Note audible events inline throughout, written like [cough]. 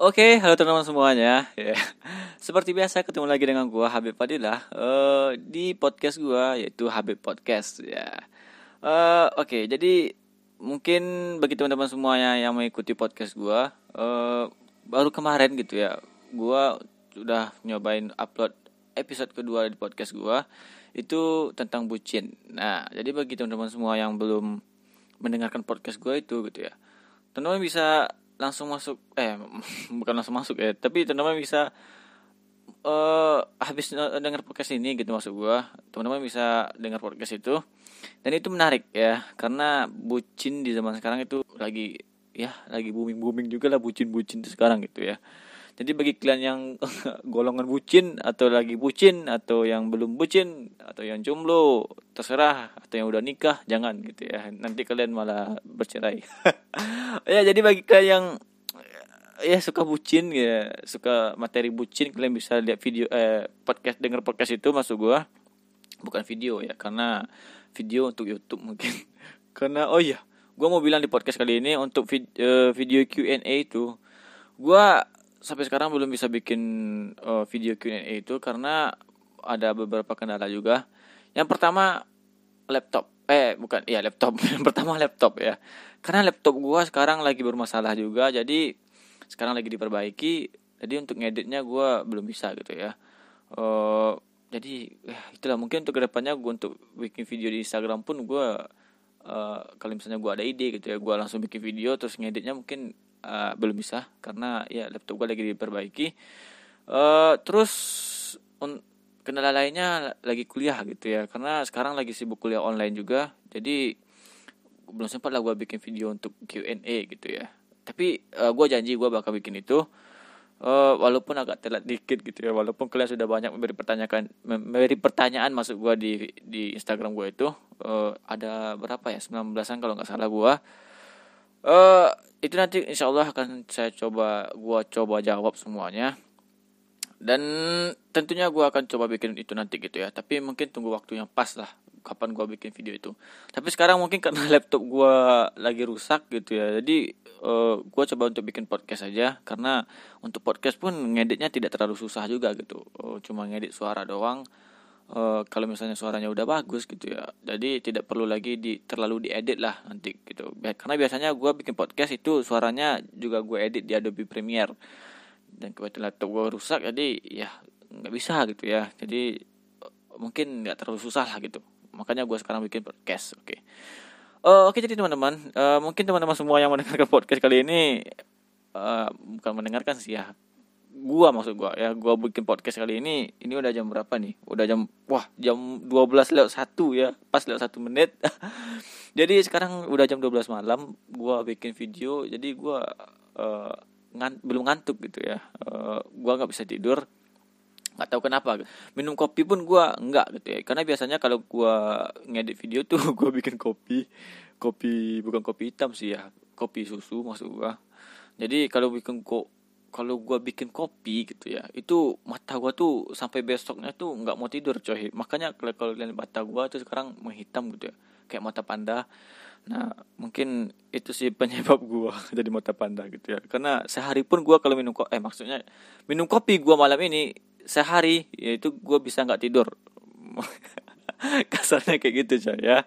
Oke, halo teman-teman semuanya. Ya. [laughs] Seperti biasa ketemu lagi dengan gua Habib Fadilah uh, di podcast gua yaitu Habib Podcast ya. Uh, Oke, jadi mungkin bagi teman-teman semuanya yang mengikuti podcast gua uh, baru kemarin gitu ya, gua sudah nyobain upload episode kedua di podcast gua itu tentang bucin. Nah, jadi bagi teman-teman semua yang belum mendengarkan podcast gua itu gitu ya, teman-teman bisa langsung masuk eh [laughs] bukan langsung masuk ya tapi teman-teman bisa uh, habis dengar podcast ini gitu masuk gua teman-teman bisa dengar podcast itu. Dan itu menarik ya karena bucin di zaman sekarang itu lagi ya lagi booming booming juga lah bucin bucin sekarang gitu ya jadi bagi kalian yang [laughs] golongan bucin atau lagi bucin atau yang belum bucin atau yang jomblo terserah atau yang udah nikah jangan gitu ya. Nanti kalian malah bercerai. [laughs] ya jadi bagi kalian yang ya suka bucin ya, suka materi bucin kalian bisa lihat video eh podcast denger podcast itu masuk gua. Bukan video ya karena video untuk YouTube mungkin. [laughs] karena oh iya, gua mau bilang di podcast kali ini untuk vid, uh, video Q&A itu gua sampai sekarang belum bisa bikin uh, video Q&A itu karena ada beberapa kendala juga. Yang pertama laptop. Eh, bukan, iya laptop. [laughs] Yang pertama laptop ya. Karena laptop gua sekarang lagi bermasalah juga, jadi sekarang lagi diperbaiki. Jadi untuk ngeditnya gua belum bisa gitu ya. Uh, jadi ya itulah mungkin untuk ke depannya gua untuk bikin video di Instagram pun gua uh, kalau misalnya gua ada ide gitu ya, gua langsung bikin video terus ngeditnya mungkin uh, belum bisa karena ya laptop gue lagi diperbaiki. Uh, terus un, kendala lainnya lagi kuliah gitu ya karena sekarang lagi sibuk kuliah online juga. Jadi belum sempat lah gue bikin video untuk Q&A gitu ya. Tapi uh, gue janji gue bakal bikin itu uh, walaupun agak telat dikit gitu ya walaupun kalian sudah banyak memberi pertanyaan memberi pertanyaan masuk gue di di Instagram gue itu uh, ada berapa ya 19an kalau nggak salah gue uh, itu nanti insya Allah akan saya coba gua coba jawab semuanya. Dan tentunya gua akan coba bikin itu nanti gitu ya. Tapi mungkin tunggu waktu yang pas lah kapan gua bikin video itu. Tapi sekarang mungkin [laughs] karena laptop gua lagi rusak gitu ya. Jadi uh, gua coba untuk bikin podcast aja. Karena untuk podcast pun ngeditnya tidak terlalu susah juga gitu. Uh, cuma ngedit suara doang uh, kalau misalnya suaranya udah bagus gitu ya. Jadi tidak perlu lagi di terlalu diedit lah nanti gitu. Karena biasanya gue bikin podcast itu suaranya juga gue edit di Adobe Premiere. Dan kebetulan laptop gue rusak jadi ya nggak bisa gitu ya. Jadi mungkin nggak terlalu susah lah gitu. Makanya gue sekarang bikin podcast oke. Okay. uh, oke okay, jadi teman-teman uh, mungkin teman-teman semua yang mendengarkan podcast kali ini uh, bukan mendengarkan sih ya gua maksud gua. Ya gua bikin podcast kali ini ini udah jam berapa nih? Udah jam wah jam 12 lewat satu ya. Pas lewat satu menit. [laughs] Jadi sekarang udah jam 12 malam gua bikin video. Jadi gua uh, ngan, belum ngantuk gitu ya. Uh, gua nggak bisa tidur. Nggak tahu kenapa. Minum kopi pun gua nggak gitu ya. Karena biasanya kalau gua ngedit video tuh [laughs] gua bikin kopi. Kopi bukan kopi hitam sih ya. Kopi susu maksud gua. Jadi kalau bikin kok kalau gue bikin kopi gitu ya itu mata gue tuh sampai besoknya tuh nggak mau tidur coy. Makanya kalau kalian mata gue tuh sekarang menghitam gitu ya kayak mata panda. Nah mungkin itu sih penyebab gue [laughs] jadi mata panda gitu ya. Karena sehari pun gue kalau minum kopi eh maksudnya minum kopi gue malam ini sehari yaitu gue bisa nggak tidur. [laughs] Kasarnya kayak gitu coy ya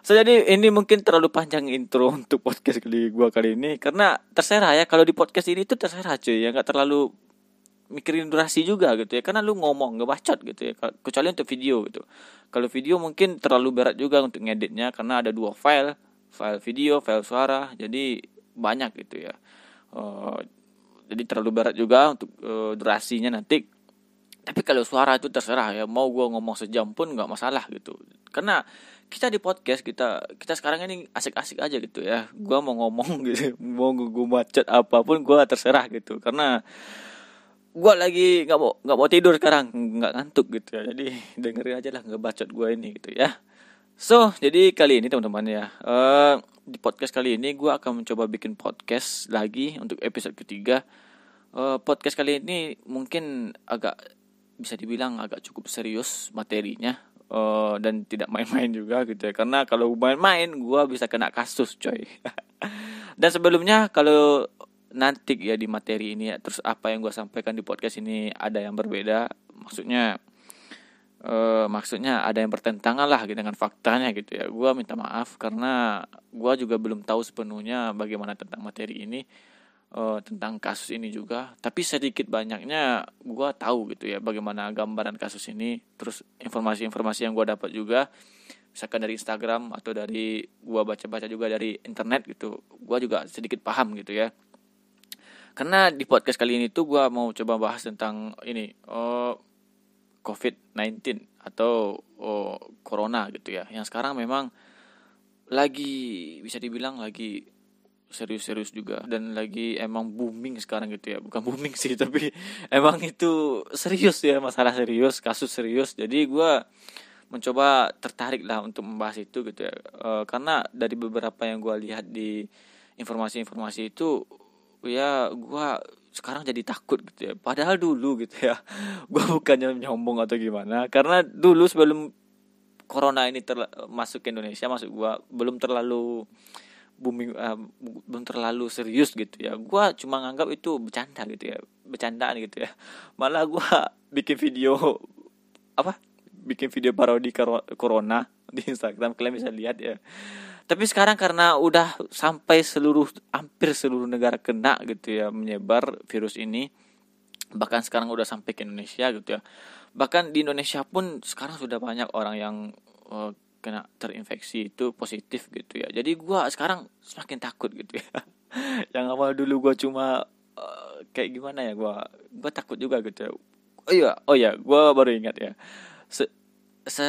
So jadi ini mungkin terlalu panjang intro untuk podcast kali gua kali ini. Karena terserah ya kalau di podcast ini tuh terserah cuy. Ya nggak terlalu mikirin durasi juga gitu ya. Karena lu ngomong ngebacot gitu ya. Kecuali untuk video gitu. Kalau video mungkin terlalu berat juga untuk ngeditnya karena ada dua file. File video file suara. Jadi banyak gitu ya. Uh, jadi terlalu berat juga untuk uh, durasinya nanti tapi kalau suara itu terserah ya mau gue ngomong sejam pun nggak masalah gitu. Karena kita di podcast kita kita sekarang ini asik-asik aja gitu ya. Gue mau ngomong [laughs] gitu mau gue macet apa pun gue terserah gitu. Karena gue lagi nggak mau nggak mau tidur sekarang nggak ngantuk gitu ya. Jadi dengerin aja lah nggak bacot gue ini gitu ya. So jadi kali ini teman-teman ya uh, di podcast kali ini gue akan mencoba bikin podcast lagi untuk episode ketiga. Uh, podcast kali ini mungkin agak bisa dibilang agak cukup serius materinya uh, dan tidak main-main juga gitu ya. Karena kalau main-main gue bisa kena kasus coy. [laughs] Dan sebelumnya kalau nanti ya di materi ini ya terus apa yang gue sampaikan di podcast ini ada yang berbeda maksudnya uh, maksudnya ada yang bertentangan lah gitu dengan faktanya gitu ya. Gue minta maaf karena gue juga belum tahu sepenuhnya bagaimana tentang materi ini uh, tentang kasus ini juga. Tapi sedikit banyaknya gue tahu gitu ya bagaimana gambaran kasus ini. Terus informasi-informasi yang gue dapat juga misalkan dari Instagram atau dari gua baca-baca juga dari internet gitu gua juga sedikit paham gitu ya. Karena di podcast kali ini tuh gua mau coba bahas tentang ini oh, COVID-19 atau oh, corona gitu ya. Yang sekarang memang lagi bisa dibilang lagi serius-serius juga. Dan lagi emang booming sekarang gitu ya. Bukan [laughs] booming sih tapi emang itu serius ya masalah serius kasus serius. Jadi gue mencoba tertarik lah untuk membahas itu gitu ya. E, karena dari beberapa yang gue lihat di informasi-informasi itu ya gue sekarang jadi takut gitu ya. Padahal dulu gitu ya [laughs] gue bukannya nyombong atau gimana. Karena dulu sebelum corona ini masuk ke Indonesia masuk gue belum terlalu booming uh, belum terlalu serius gitu ya. Gue cuma nganggap itu bercanda gitu ya bercandaan gitu ya. Malah gue [laughs] bikin video apa? Bikin video parodi corona [laughs] di Instagram kalian bisa lihat ya. Tapi sekarang karena udah sampai seluruh hampir seluruh negara kena gitu ya menyebar virus ini bahkan sekarang udah sampai ke Indonesia gitu ya. Bahkan di Indonesia pun sekarang sudah banyak orang yang uh, kena terinfeksi itu positif gitu ya. Jadi gue sekarang semakin takut gitu ya. [laughs] Yang awal dulu gue cuma uh, kayak gimana ya gue gue takut juga gitu ya. Oh iya oh iya gue baru ingat ya. Se, se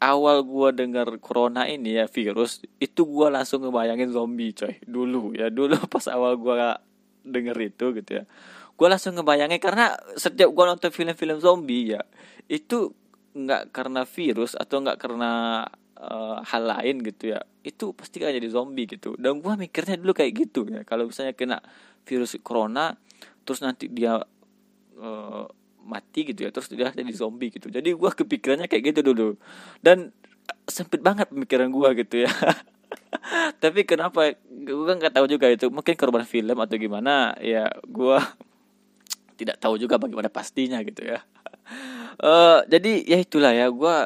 awal gue dengar corona ini ya virus itu gue langsung ngebayangin zombie coy. Dulu ya dulu [laughs] pas awal gue denger itu gitu ya. Gue langsung ngebayangin karena setiap gue nonton film-film zombie ya itu nggak karena virus atau nggak karena uh, hal lain gitu ya itu pasti kan jadi zombie gitu. Dan gue mikirnya dulu kayak gitu ya. Kalau misalnya kena virus corona terus nanti dia uh, mati gitu ya terus dia jadi zombie gitu. Jadi gue kepikirannya kayak gitu dulu. Dan sempit banget pemikiran gue gitu ya. [laughs] Tapi kenapa? Gue nggak tahu juga itu. Mungkin korban film atau gimana ya gue tidak tahu juga bagaimana pastinya gitu ya uh, jadi ya itulah ya gue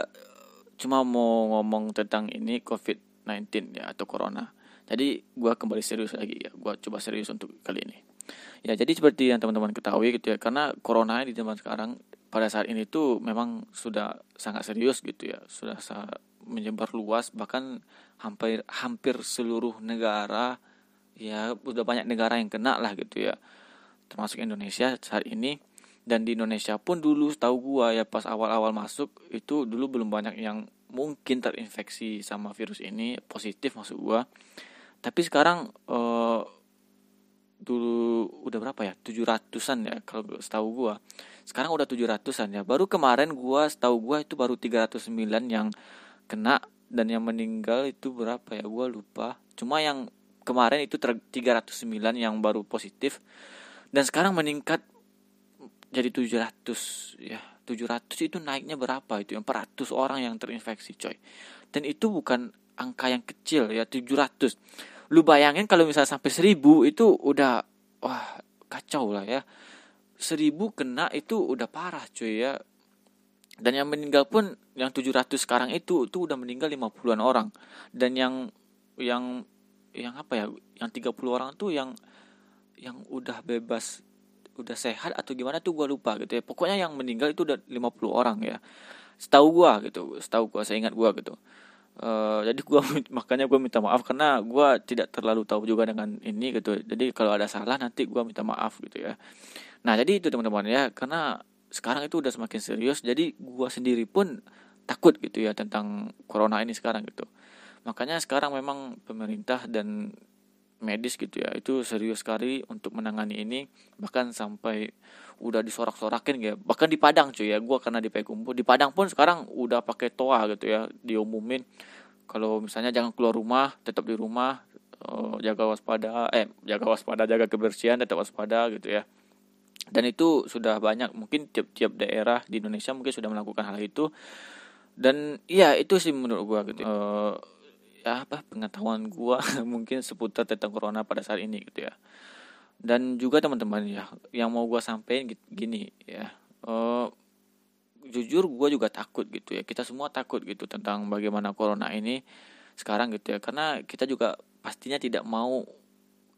cuma mau ngomong tentang ini covid 19 ya atau corona. Jadi gue kembali serius lagi ya gue coba serius untuk kali ini. Ya jadi seperti yang teman-teman ketahui gitu ya karena corona di zaman sekarang pada saat ini tuh memang sudah sangat serius gitu ya sudah menyebar luas bahkan hampir hampir seluruh negara ya udah banyak negara yang kena lah gitu ya. Termasuk Indonesia saat ini dan di Indonesia pun dulu tahu gua ya pas awal-awal masuk itu dulu belum banyak yang mungkin terinfeksi sama virus ini positif masuk gua. Tapi sekarang eh, dulu udah berapa ya? Tujuh ratusan ya kalau setahu gua. Sekarang udah tujuh ratusan ya. Baru kemarin gua setahu gua itu baru 309 yang kena dan yang meninggal itu berapa ya? Gua lupa. Cuma yang kemarin itu 309 yang baru positif. Dan sekarang meningkat jadi 700 ya 700 itu naiknya berapa itu? 400 orang yang terinfeksi coy. Dan itu bukan angka yang kecil ya 700 lu bayangin kalau misalnya sampai seribu itu udah wah kacau lah ya. Seribu kena itu udah parah cuy ya. Dan yang meninggal pun yang 700 sekarang itu itu udah meninggal 50-an orang. Dan yang yang yang apa ya yang 30 orang tuh yang yang udah bebas udah sehat atau gimana tuh gua lupa gitu ya. Pokoknya yang meninggal itu udah 50 orang ya. Setahu gua gitu setahu gua saya ingat gua gitu. Uh, jadi gua [laughs] makanya gue minta maaf karena gue tidak terlalu tahu juga dengan ini gitu. Jadi kalau ada salah nanti gue minta maaf gitu ya. Nah jadi itu teman-teman ya karena sekarang itu udah semakin serius. Jadi gue sendiri pun takut gitu ya tentang corona ini sekarang gitu. Makanya sekarang memang pemerintah dan medis gitu ya. Itu serius sekali untuk menangani ini. Bahkan sampai udah disorak-sorakin ya bahkan di Padang cuy ya. Gue karena di Payakumbuh di Padang pun sekarang udah pakai toa gitu ya diumumin. Kalau misalnya jangan keluar rumah tetap di rumah uh, jaga waspada eh jaga waspada jaga kebersihan tetap waspada gitu ya. Dan itu sudah banyak mungkin tiap-tiap daerah di Indonesia mungkin sudah melakukan hal itu. Dan iya itu sih menurut gue gitu. Uh, ya apa pengetahuan gue [laughs] mungkin seputar tentang corona pada saat ini gitu ya. Dan juga teman-teman ya yang mau gue sampaikan gini ya uh, jujur gue juga takut gitu ya. Kita semua takut gitu tentang bagaimana corona ini sekarang gitu ya. Karena kita juga pastinya tidak mau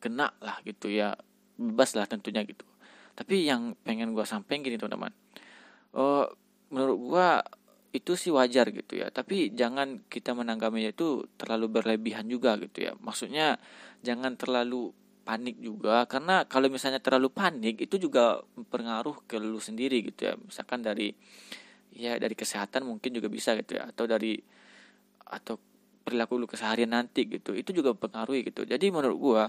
kena lah gitu ya. Bebas lah tentunya gitu. Tapi yang pengen gue sampaikan gini teman-teman uh, itu sih wajar gitu ya. Tapi jangan kita menanggapinya itu terlalu berlebihan juga gitu ya. Maksudnya jangan terlalu panik juga. Karena kalau misalnya terlalu panik itu juga berpengaruh ke lu sendiri gitu ya. Misalkan dari ya dari kesehatan mungkin juga bisa gitu ya. Atau dari atau perilaku lu keseharian nanti gitu. Itu juga mempengaruhi gitu. Jadi menurut gua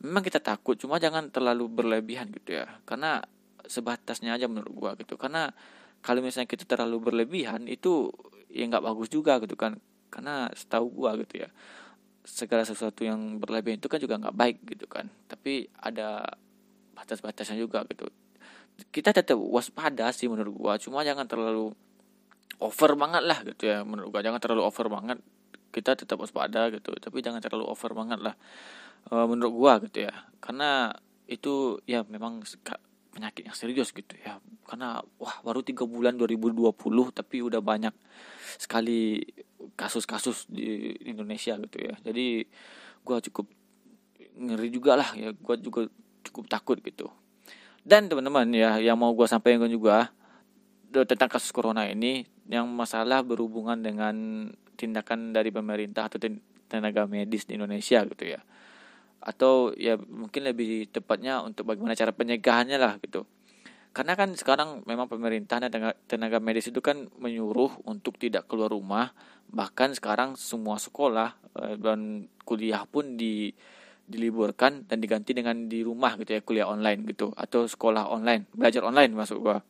memang kita takut. Cuma jangan terlalu berlebihan gitu ya. Karena sebatasnya aja menurut gua gitu. Karena kalau misalnya kita terlalu berlebihan itu ya nggak bagus juga gitu kan. Karena setahu gua gitu ya segala sesuatu yang berlebihan itu kan juga nggak baik gitu kan. Tapi ada batas-batasnya juga gitu. Kita tetap waspada sih menurut gua. Cuma jangan terlalu over banget lah gitu ya menurut gua. Jangan terlalu over banget. Kita tetap waspada gitu. Tapi jangan terlalu over banget lah e, menurut gua gitu ya. Karena itu ya memang penyakit yang serius gitu ya. Karena wah baru tiga bulan 2020 tapi udah banyak sekali kasus-kasus di Indonesia gitu ya. Jadi gue cukup ngeri juga lah ya. Gue juga cukup takut gitu. Dan teman-teman ya yang mau gue sampaikan juga tentang kasus corona ini yang masalah berhubungan dengan tindakan dari pemerintah atau tenaga medis di Indonesia gitu ya atau ya mungkin lebih tepatnya untuk bagaimana cara pencegahannya lah gitu. Karena kan sekarang memang pemerintah dan tenaga, medis itu kan menyuruh untuk tidak keluar rumah bahkan sekarang semua sekolah eh, dan kuliah pun di diliburkan dan diganti dengan di rumah gitu ya kuliah online gitu atau sekolah online belajar online masuk gua.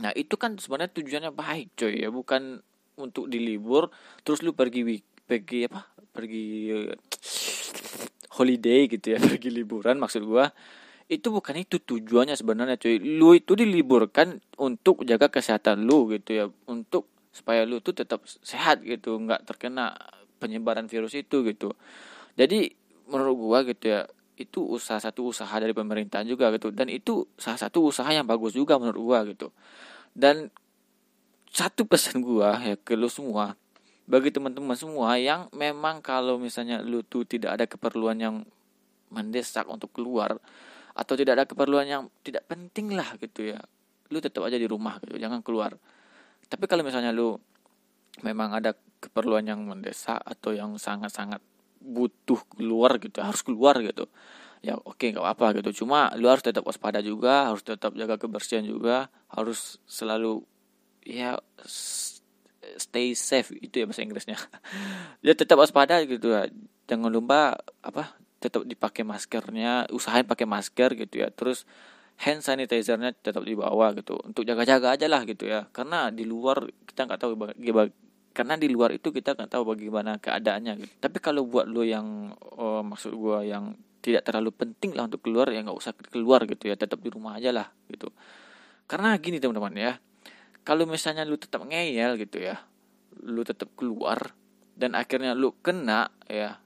Nah itu kan sebenarnya tujuannya baik coy ya bukan untuk dilibur terus lu pergi pergi apa? Pergi holiday gitu ya [laughs] pergi liburan maksud gua itu bukan itu tujuannya sebenarnya cuy. Lu itu diliburkan untuk jaga kesehatan lu gitu ya untuk supaya lu tuh tetap sehat gitu nggak terkena penyebaran virus itu gitu. Jadi menurut gua gitu ya itu usaha satu usaha dari pemerintahan juga gitu dan itu salah satu usaha yang bagus juga menurut gua gitu. Dan satu pesan gua ya ke lu semua bagi teman-teman semua yang memang kalau misalnya lu tuh tidak ada keperluan yang mendesak untuk keluar atau tidak ada keperluan yang tidak penting lah gitu ya lu tetap aja di rumah gitu jangan keluar. Tapi kalau misalnya lu memang ada keperluan yang mendesak atau yang sangat-sangat butuh keluar gitu harus keluar gitu ya oke okay, nggak apa gitu. Cuma lu harus tetap waspada juga harus tetap jaga kebersihan juga harus selalu ya stay safe itu ya bahasa Inggrisnya. [laughs] Ya tetap waspada gitu ya. Jangan lupa apa tetap dipakai maskernya usahain pakai masker gitu ya. Terus hand sanitizernya tetap dibawa gitu. Untuk jaga-jaga aja lah gitu ya. Karena di luar kita nggak tahu karena di luar itu kita nggak tahu bagaimana keadaannya gitu. tapi kalau buat lo yang oh, maksud gua yang tidak terlalu penting lah untuk keluar ya nggak usah keluar gitu ya. Tetap di rumah aja lah gitu. Karena gini teman-teman ya kalau misalnya lu tetap ngeyel gitu ya lu tetap keluar dan akhirnya lu kena ya.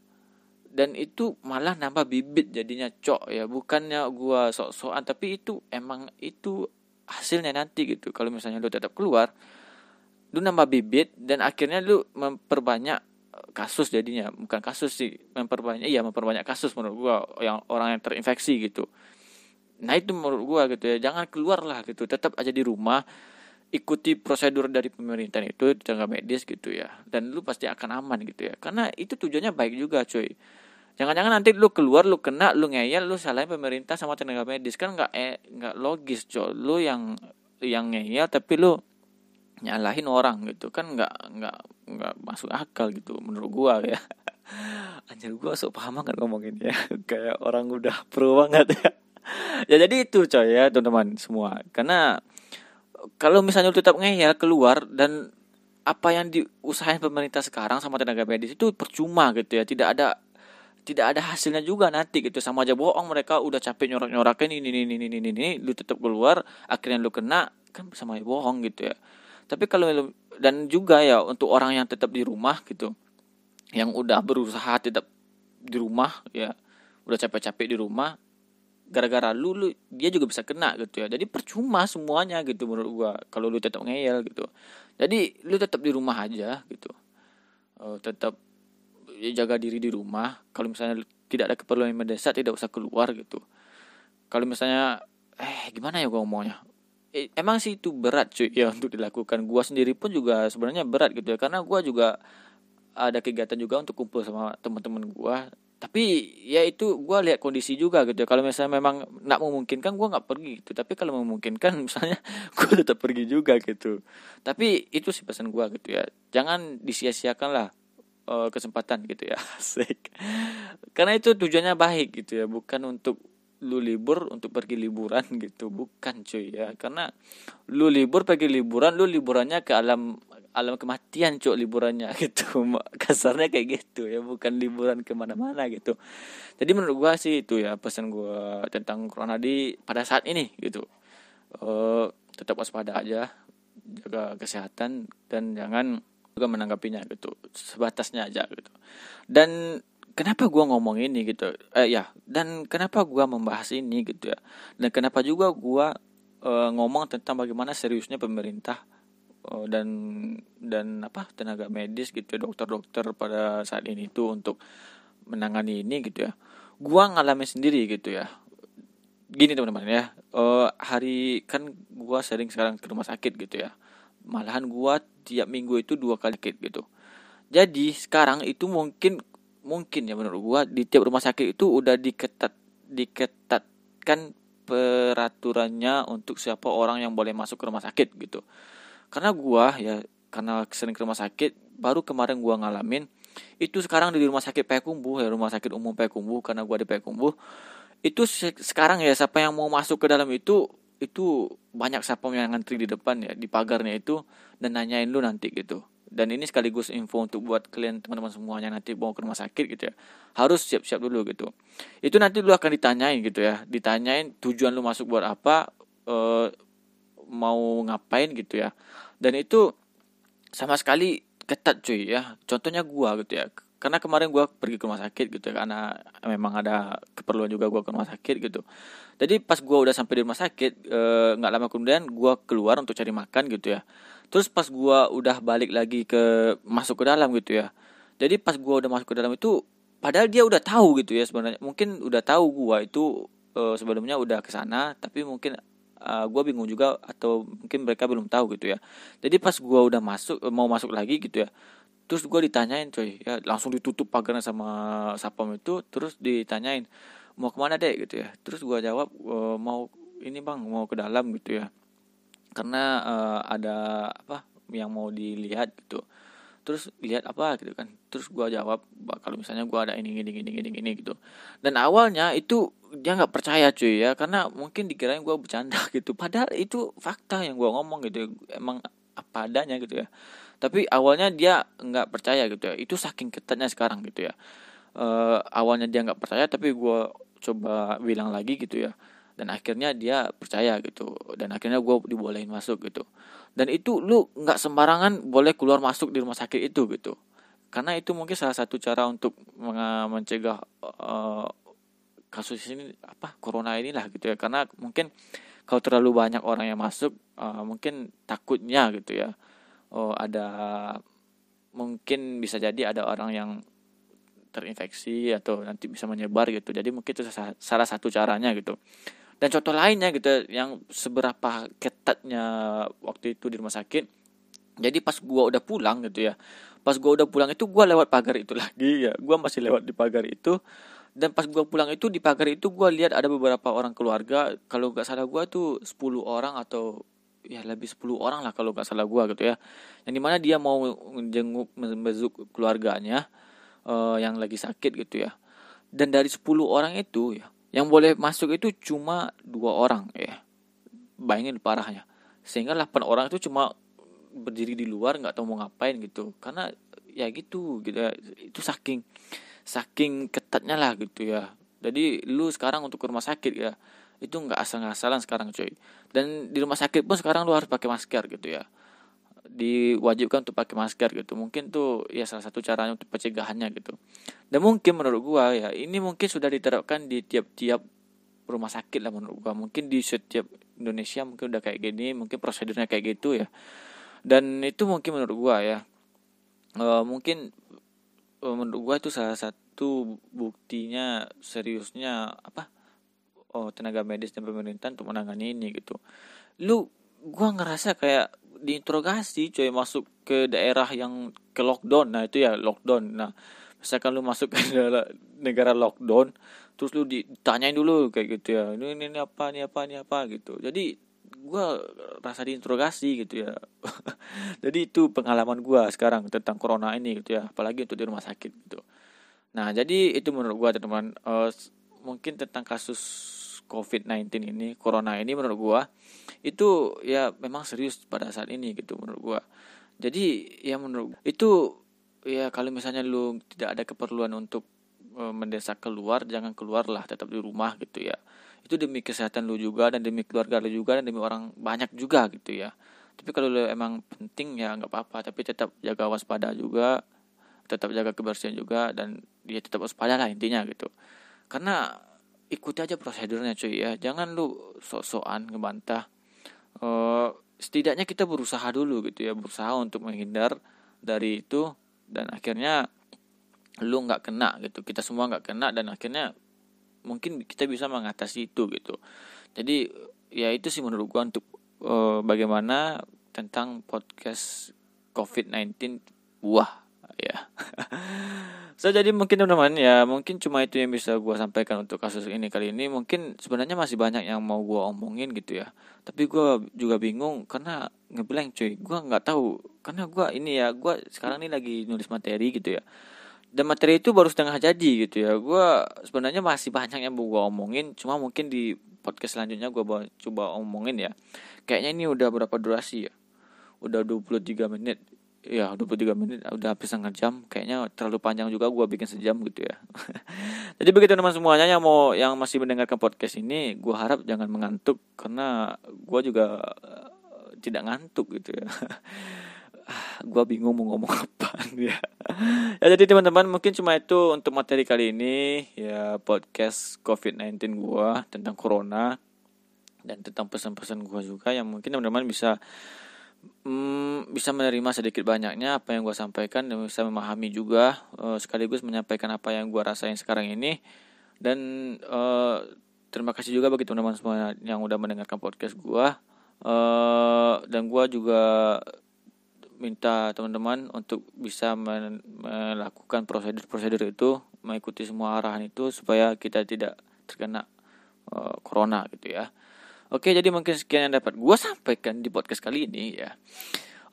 Dan itu malah nambah bibit jadinya cok ya. Bukannya gua sok-sokan tapi itu emang itu hasilnya nanti gitu. Kalau misalnya lu tetap keluar lu nambah bibit dan akhirnya lu memperbanyak kasus jadinya. Bukan kasus sih memperbanyak iya memperbanyak kasus menurut gua yang orang yang terinfeksi gitu. Nah itu menurut gua gitu ya jangan keluar lah gitu. Tetap aja di rumah ikuti prosedur dari pemerintah itu tenaga medis gitu ya. Dan lu pasti akan aman gitu ya. Karena itu tujuannya baik juga cuy. Jangan-jangan nanti lu keluar lu kena lu ngeyel lu salahin pemerintah sama tenaga medis. Kan nggak eh nggak logis coy lu yang yang ngeyel tapi lu nyalahin orang gitu. Kan nggak nggak nggak masuk akal gitu menurut gua ya. [laughs] Anjir gua sok paham banget ngomongin ya. [laughs] Kayak orang udah pro banget ya. Ya jadi itu coy ya teman-teman semua. Karena kalau misalnya lu tetap ngeyel keluar dan apa yang diusahain pemerintah sekarang sama tenaga medis itu percuma gitu ya. Tidak ada tidak ada hasilnya juga nanti gitu. Sama aja bohong mereka udah capek nyorak nyorakin ini ini ini ini ini lu tetap keluar akhirnya lu kena kan sama aja bohong gitu ya. Tapi kalau dan juga ya untuk orang yang tetap di rumah gitu yang udah berusaha tetap di rumah ya udah capek-capek di rumah gara-gara lu, lu dia juga bisa kena gitu ya. Jadi percuma semuanya gitu menurut gua kalau lu tetap ngeyel gitu. Jadi lu tetap di rumah aja gitu. Uh, tetap ya, jaga diri di rumah. Kalau misalnya tidak ada keperluan yang mendesak tidak usah keluar gitu. Kalau misalnya eh gimana ya gua ngomongnya? Eh, emang sih itu berat cuy ya untuk dilakukan. Gua sendiri pun juga sebenarnya berat gitu ya. Karena gua juga ada kegiatan juga untuk kumpul sama teman-teman gua tapi ya itu gue lihat kondisi juga gitu ya. Kalau misalnya memang nggak memungkinkan gue nggak pergi gitu. Tapi kalau memungkinkan [laughs] misalnya gue tetap pergi juga gitu. Tapi itu sih pesan gue gitu ya. Jangan disia-siakan lah uh, kesempatan gitu ya. [laughs] Asik. Karena itu tujuannya baik gitu ya. Bukan untuk lu libur untuk pergi liburan gitu. Bukan cuy ya. Karena lu libur pergi liburan lu liburannya ke alam alam kematian cuy liburannya [laughs] gitu. Kasarnya kayak gitu ya. Bukan liburan ke mana-mana gitu. Jadi menurut gua sih itu ya pesan gua tentang corona di pada saat ini gitu. Uh, tetap waspada aja jaga kesehatan dan jangan juga menanggapinya gitu. Sebatasnya aja gitu. Dan kenapa gua ngomong ini gitu? Eh ya dan kenapa gua membahas ini gitu ya? Dan kenapa juga gua uh, ngomong tentang bagaimana seriusnya pemerintah dan dan apa tenaga medis gitu ya dokter-dokter pada saat ini tuh untuk menangani ini gitu ya. Gua ngalamin sendiri gitu ya. Gini teman-teman ya. Uh, hari kan gua sering sekarang ke rumah sakit gitu ya. Malahan gua tiap minggu itu dua kali sakit gitu. Jadi sekarang itu mungkin mungkin ya menurut gua di tiap rumah sakit itu udah diketat diketatkan peraturannya untuk siapa orang yang boleh masuk ke rumah sakit gitu karena gua ya karena sering ke rumah sakit baru kemarin gua ngalamin itu sekarang di rumah sakit Payakumbuh ya rumah sakit umum Payakumbuh karena gua di Payakumbuh itu sekarang ya siapa yang mau masuk ke dalam itu itu banyak siapa yang ngantri di depan ya di pagarnya itu dan nanyain lu nanti gitu. Dan ini sekaligus info untuk buat kalian teman-teman semuanya nanti bawa ke rumah sakit gitu ya. Harus siap-siap dulu gitu. Itu nanti lu akan ditanyain gitu ya. Ditanyain tujuan lu masuk buat apa e, mau ngapain gitu ya. Dan itu sama sekali ketat cuy ya. Contohnya gua gitu ya. Karena kemarin gua pergi ke rumah sakit gitu ya karena memang ada keperluan juga gua ke rumah sakit gitu. Jadi pas gua udah sampai di rumah sakit eh, nggak e, lama kemudian gua keluar untuk cari makan gitu ya. Terus pas gua udah balik lagi ke masuk ke dalam gitu ya. Jadi pas gua udah masuk ke dalam itu padahal dia udah tahu gitu ya sebenarnya. Mungkin udah tahu gua itu uh, sebelumnya udah ke sana tapi mungkin uh, gua bingung juga atau mungkin mereka belum tahu gitu ya. Jadi pas gua udah masuk mau masuk lagi gitu ya terus gua ditanyain coy ya langsung ditutup pagarnya sama sapam itu terus ditanyain mau ke mana deh gitu ya. Terus gua jawab e, mau ini bang mau ke dalam gitu ya. Karena uh, ada apa yang mau dilihat gitu terus lihat apa gitu kan. Terus gua jawab kalau misalnya gua ada ini ini ini ini ini gitu. Dan awalnya itu dia nggak percaya cuy ya. Karena mungkin dikirain gua bercanda [laughs] gitu. Padahal itu fakta yang gua ngomong gitu emang apa adanya gitu ya. Tapi awalnya dia nggak percaya gitu ya. Itu saking ketatnya sekarang gitu ya. Uh, awalnya dia nggak percaya tapi gua coba bilang lagi gitu ya dan akhirnya dia percaya gitu. Dan akhirnya gue dibolehin masuk gitu. Dan itu lu nggak sembarangan boleh keluar masuk di rumah sakit itu gitu. Karena itu mungkin salah satu cara untuk mencegah uh, kasus ini apa corona inilah gitu ya. Karena mungkin kalau terlalu banyak orang yang masuk uh, mungkin takutnya gitu ya. Oh ada mungkin bisa jadi ada orang yang terinfeksi atau nanti bisa menyebar gitu. Jadi mungkin itu salah satu caranya gitu dan contoh lainnya gitu yang seberapa ketatnya waktu itu di rumah sakit. Jadi pas gua udah pulang gitu ya pas gua udah pulang itu gua lewat pagar itu [laughs] lagi ya. Gua masih lewat di pagar itu. Dan pas gua pulang itu di pagar itu gua lihat ada beberapa orang keluarga. Kalau nggak salah gua tuh 10 orang atau ya lebih 10 orang lah kalau nggak salah gua gitu ya. Yang di mana dia mau jenguk membezuk keluarganya uh, yang lagi sakit gitu ya. Dan dari 10 orang itu ya yang boleh masuk itu cuma dua orang ya bayangin parahnya. Sehingga 8 orang itu cuma berdiri di luar nggak tahu mau ngapain gitu. Karena ya gitu gitu ya. Itu saking saking ketatnya lah gitu ya. Jadi lu sekarang untuk ke rumah sakit ya itu nggak asal-asalan sekarang cuy. Dan di rumah sakit pun sekarang lu harus pakai masker gitu ya diwajibkan untuk pakai masker gitu. Mungkin tuh ya salah satu caranya untuk pencegahannya gitu. Dan mungkin menurut gua ya ini mungkin sudah diterapkan di tiap-tiap rumah sakit lah menurut gua. Mungkin di setiap Indonesia mungkin udah kayak gini mungkin prosedurnya kayak gitu ya. Dan itu mungkin menurut gua ya. Uh, mungkin uh, menurut gua itu salah satu buktinya seriusnya apa oh tenaga medis dan pemerintah untuk menangani ini gitu. Lu gua ngerasa kayak diinterogasi coy masuk ke daerah yang ke lockdown. Nah itu ya lockdown. Nah misalkan lu masuk ke [laughs] negara lockdown terus lu ditanyain dulu kayak gitu ya ini ini, ini apa ini apa ini apa? gitu. Jadi gue rasa diinterogasi gitu ya. [laughs] Jadi itu pengalaman gue sekarang tentang corona ini gitu ya apalagi untuk di rumah sakit gitu. Nah jadi itu menurut gue teman-teman uh, mungkin tentang kasus COVID-19 ini corona ini menurut gue itu ya memang serius pada saat ini gitu menurut gue jadi ya menurut itu ya kalau misalnya lu tidak ada keperluan untuk E, mendesak keluar jangan keluarlah tetap di rumah gitu ya. Itu demi kesehatan lu juga dan demi keluarga lu juga dan demi orang banyak juga gitu ya. Tapi kalau lu emang penting ya nggak apa-apa tapi tetap jaga waspada juga tetap jaga kebersihan juga dan dia ya tetap waspada lah intinya gitu. Karena ikuti aja prosedurnya cuy ya. Jangan lu sok-sokan ngebantah. Uh, setidaknya kita berusaha dulu gitu ya berusaha untuk menghindar dari itu dan akhirnya lu nggak kena gitu. Kita semua nggak kena dan akhirnya mungkin kita bisa mengatasi itu gitu. Jadi ya itu sih menurut gua untuk uh, bagaimana tentang podcast COVID-19 buah ya [laughs] so jadi mungkin teman-teman ya mungkin cuma itu yang bisa gua sampaikan untuk kasus ini kali ini. Mungkin sebenarnya masih banyak yang mau gua omongin gitu ya. Tapi gua juga bingung karena ngeblank cuy. Gua nggak tahu. Karena gua ini ya gua sekarang ini lagi nulis materi gitu ya. Dan materi itu baru setengah jadi gitu ya. Gue sebenarnya masih banyak yang mau gue omongin. Cuma mungkin di podcast selanjutnya gue coba omongin ya. Kayaknya ini udah berapa durasi ya? Udah 23 menit ya 23 menit udah habis setengah jam. Kayaknya terlalu panjang juga gue bikin sejam gitu ya. [laughs] Jadi begitu teman semuanya yang mau yang masih mendengarkan podcast ini gue harap jangan mengantuk karena gue juga uh, tidak ngantuk gitu ya. [laughs] Gue bingung mau ngomong [laughs] apa ya. Ya jadi teman-teman mungkin cuma itu untuk materi kali ini. Ya podcast COVID-19 gue tentang corona dan tentang pesan-pesan gue juga yang mungkin teman-teman bisa hmm, bisa menerima sedikit banyaknya apa yang gue sampaikan dan bisa memahami juga uh, sekaligus menyampaikan apa yang gue rasain sekarang ini. Dan uh, terima kasih juga bagi teman-teman semua yang udah mendengarkan podcast gue uh, dan gue juga minta teman-teman untuk bisa melakukan prosedur-prosedur itu mengikuti semua arahan itu supaya kita tidak terkena uh, corona gitu ya oke jadi mungkin sekian yang dapat gue sampaikan di podcast kali ini ya.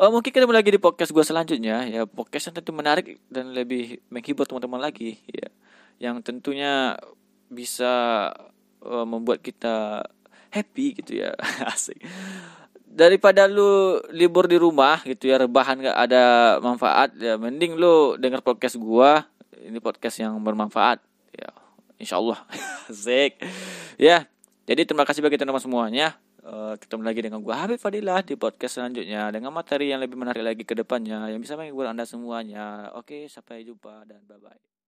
Oh, mungkin ketemu lagi di podcast gue selanjutnya ya. Podcast yang tentu menarik dan lebih menghibur teman-teman lagi ya. Yang tentunya bisa uh, membuat kita happy gitu ya. [laughs] Asik. Daripada lu libur di rumah gitu ya rebahan gak ada manfaat ya mending lu denger podcast gua. Ini podcast yang bermanfaat ya. Insyaallah. [laughs] Zek ya jadi terima kasih bagi teman-teman semuanya. Uh, ketemu lagi dengan gua Habib Fadilah di podcast selanjutnya dengan materi yang lebih menarik lagi ke depannya yang bisa menghibur anda semuanya. Oke sampai jumpa dan bye bye